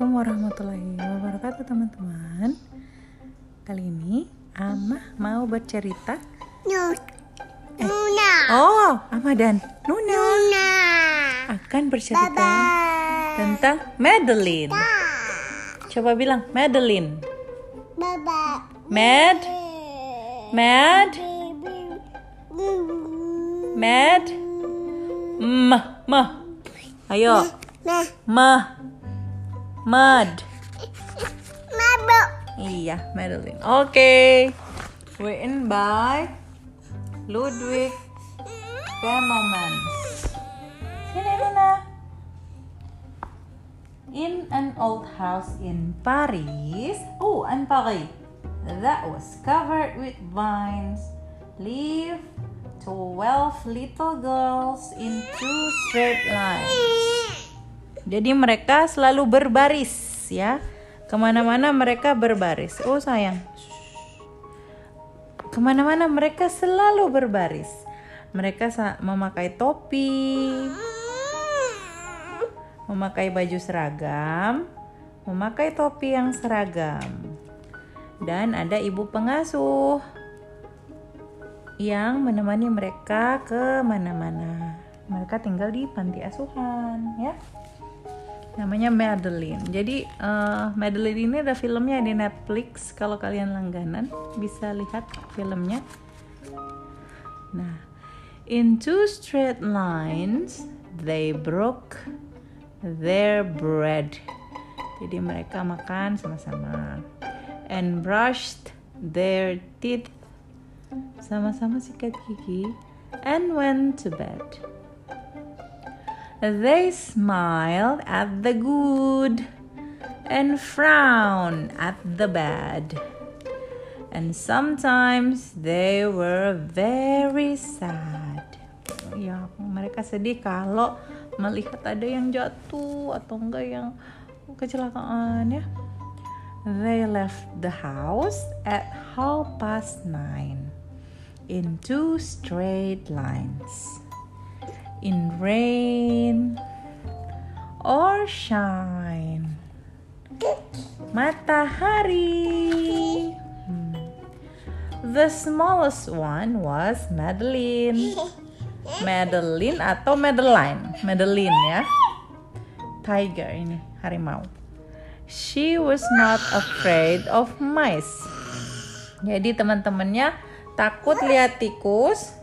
Assalamualaikum warahmatullahi wabarakatuh teman-teman. Kali ini Amah mau bercerita. Nuna. Oh, Amah dan Nuna. Nuna. akan bercerita Bye. tentang Madeline. Coba bilang Madeline. Baba. Mad, Mad, Mad? Mah, mah. Ayo. Mah Mud mabuk. Iya, Madeline. Oke. Written by Ludwig Bemelmans. Sini Luna. In an old house in Paris. Oh, in Paris. That was covered with vines. Lived twelve little girls in two straight lines. Jadi mereka selalu berbaris ya. Ke mana-mana mereka berbaris. Oh sayang. Ke mana-mana mereka selalu berbaris. Mereka memakai topi, memakai baju seragam, memakai topi yang seragam. Dan ada ibu pengasuh yang menemani mereka ke mana-mana. Mereka tinggal di panti asuhan, ya namanya Madeline. Jadi eh, Madeline ini ada filmnya di Netflix. Kalau kalian langganan bisa lihat filmnya. Nah, in two straight lines they broke their bread. Jadi mereka makan sama-sama and brushed their teeth sama-sama sikat gigi and went to bed. They smiled at the good and frowned at the bad. And sometimes they were very sad. Ya, mereka sedih kalau melihat ada yang jatuh atau enggak yang kecelakaan ya. They left the house at half past nine in two straight lines in rain or shine. Matahari. Hmm. The smallest one was Madeline. Madeline atau Madeline? Madeline ya. Tiger ini, harimau. She was not afraid of mice. Jadi teman-temannya takut lihat tikus,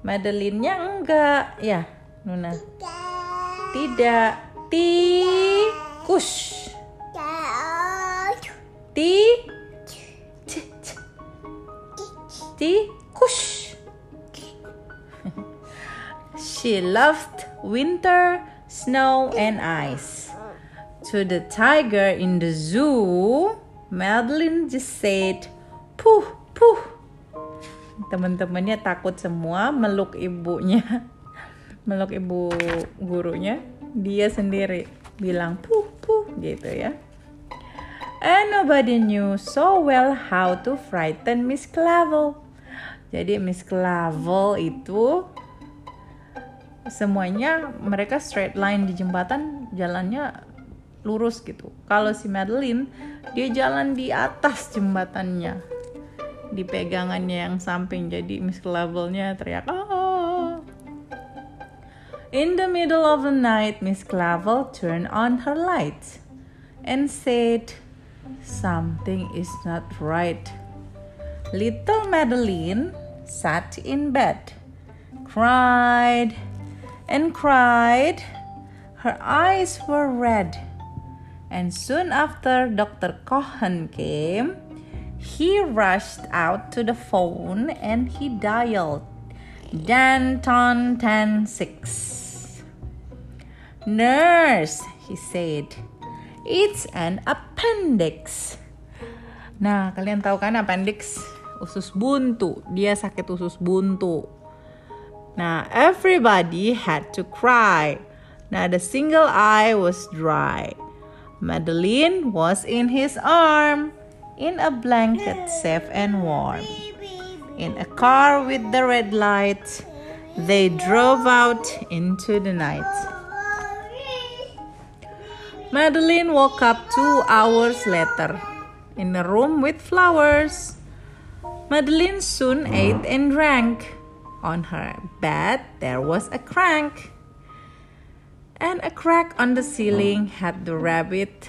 Madeline-nya enggak. Ya, Nuna. Tidak. Tikus. Ti. Tikus. She loved winter, snow, and ice. To the tiger in the zoo, Madeline just said, "Puh, puh." Teman-temannya takut semua meluk ibunya meluk ibu gurunya dia sendiri bilang puh puh gitu ya. And nobody knew so well how to frighten Miss Clavel. Jadi Miss Clavel itu semuanya mereka straight line di jembatan jalannya lurus gitu. Kalau si Madeline dia jalan di atas jembatannya di pegangannya yang samping jadi Miss Clavelnya teriak ah. In the middle of the night Miss Clavel turned on her light and said something is not right. Little Madeline sat in bed, cried and cried. Her eyes were red. And soon after Dr. Cohen came, he rushed out to the phone and he dialed Danton 106. Nurse, he said, it's an appendix. Nah, kalian tahu kan appendix? Usus buntu. Dia sakit usus buntu. Nah, everybody had to cry. Now, the single eye was dry. Madeline was in his arm, in a blanket safe and warm. In a car with the red lights, they drove out into the night. Madeline woke up two hours later in a room with flowers. Madeline soon ate and drank. On her bed there was a crank. And a crack on the ceiling had the rabbit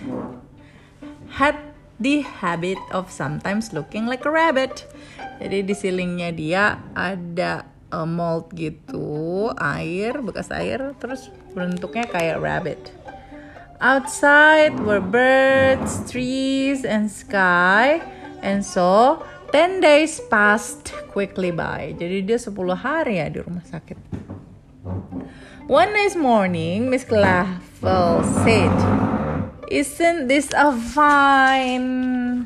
had the habit of sometimes looking like a rabbit. Jadi di ceilingnya dia ada uh, mold gitu, air, bekas air, terus bentuknya kayak rabbit. Outside were birds, trees, and sky. And so, 10 days passed quickly by. Jadi dia 10 hari ya di rumah sakit. One nice morning, Miss Clavel said, Isn't this a fine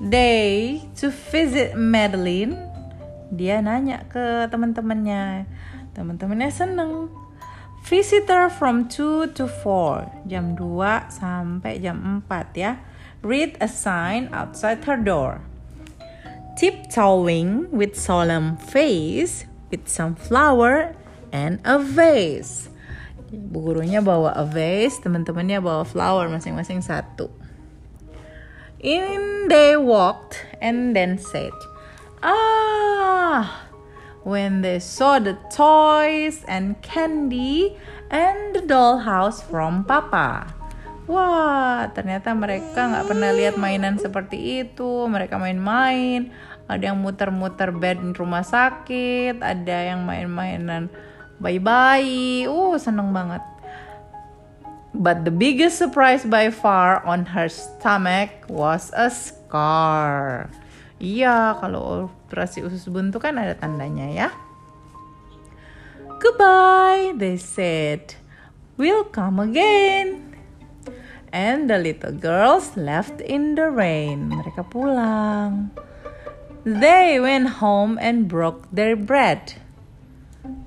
day to visit Madeline? Dia nanya ke teman-temannya. Teman-temannya seneng. Visitor from 2 to 4. Jam 2 sampai jam 4 ya. Read a sign outside her door. Tiptoeing with solemn face with some flower and a vase. Bu gurunya bawa a vase, teman-temannya bawa flower masing-masing satu. In they walked and then said, Ah, when they saw the toys and candy and the dollhouse from Papa. Wah, ternyata mereka nggak pernah lihat mainan seperti itu. Mereka main-main, ada yang muter-muter bed rumah sakit, ada yang main-mainan bayi-bayi. Uh, seneng banget. But the biggest surprise by far on her stomach was a scar. Iya, kalau operasi usus buntu kan ada tandanya ya. Goodbye, they said. We'll come again. And the little girls left in the rain. Mereka pulang. They went home and broke their bread,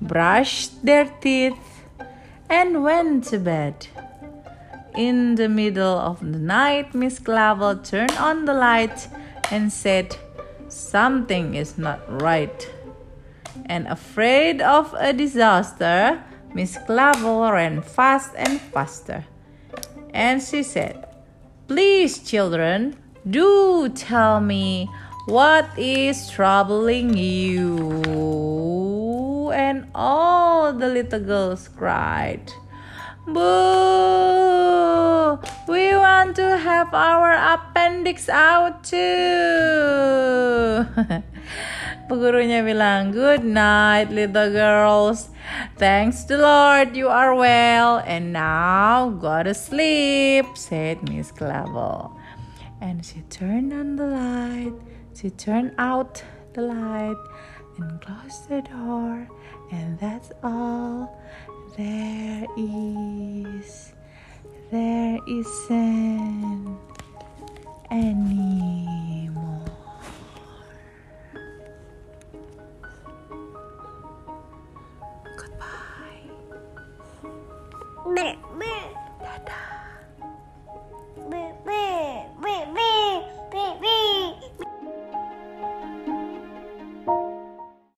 brushed their teeth, and went to bed. In the middle of the night, Miss Clavel turned on the light and said, Something is not right. And afraid of a disaster, Miss Clavel ran fast and faster. And she said, Please, children, do tell me what is troubling you. And all the little girls cried, Boo! We want to have our appendix out too. Bu gurunya bilang, Good night, little girls. Thanks the Lord you are well. And now go to sleep, said Miss Clavel. And she turned on the light. She turned out the light and close the door. And that's all there is. There isn't anymore. Goodbye.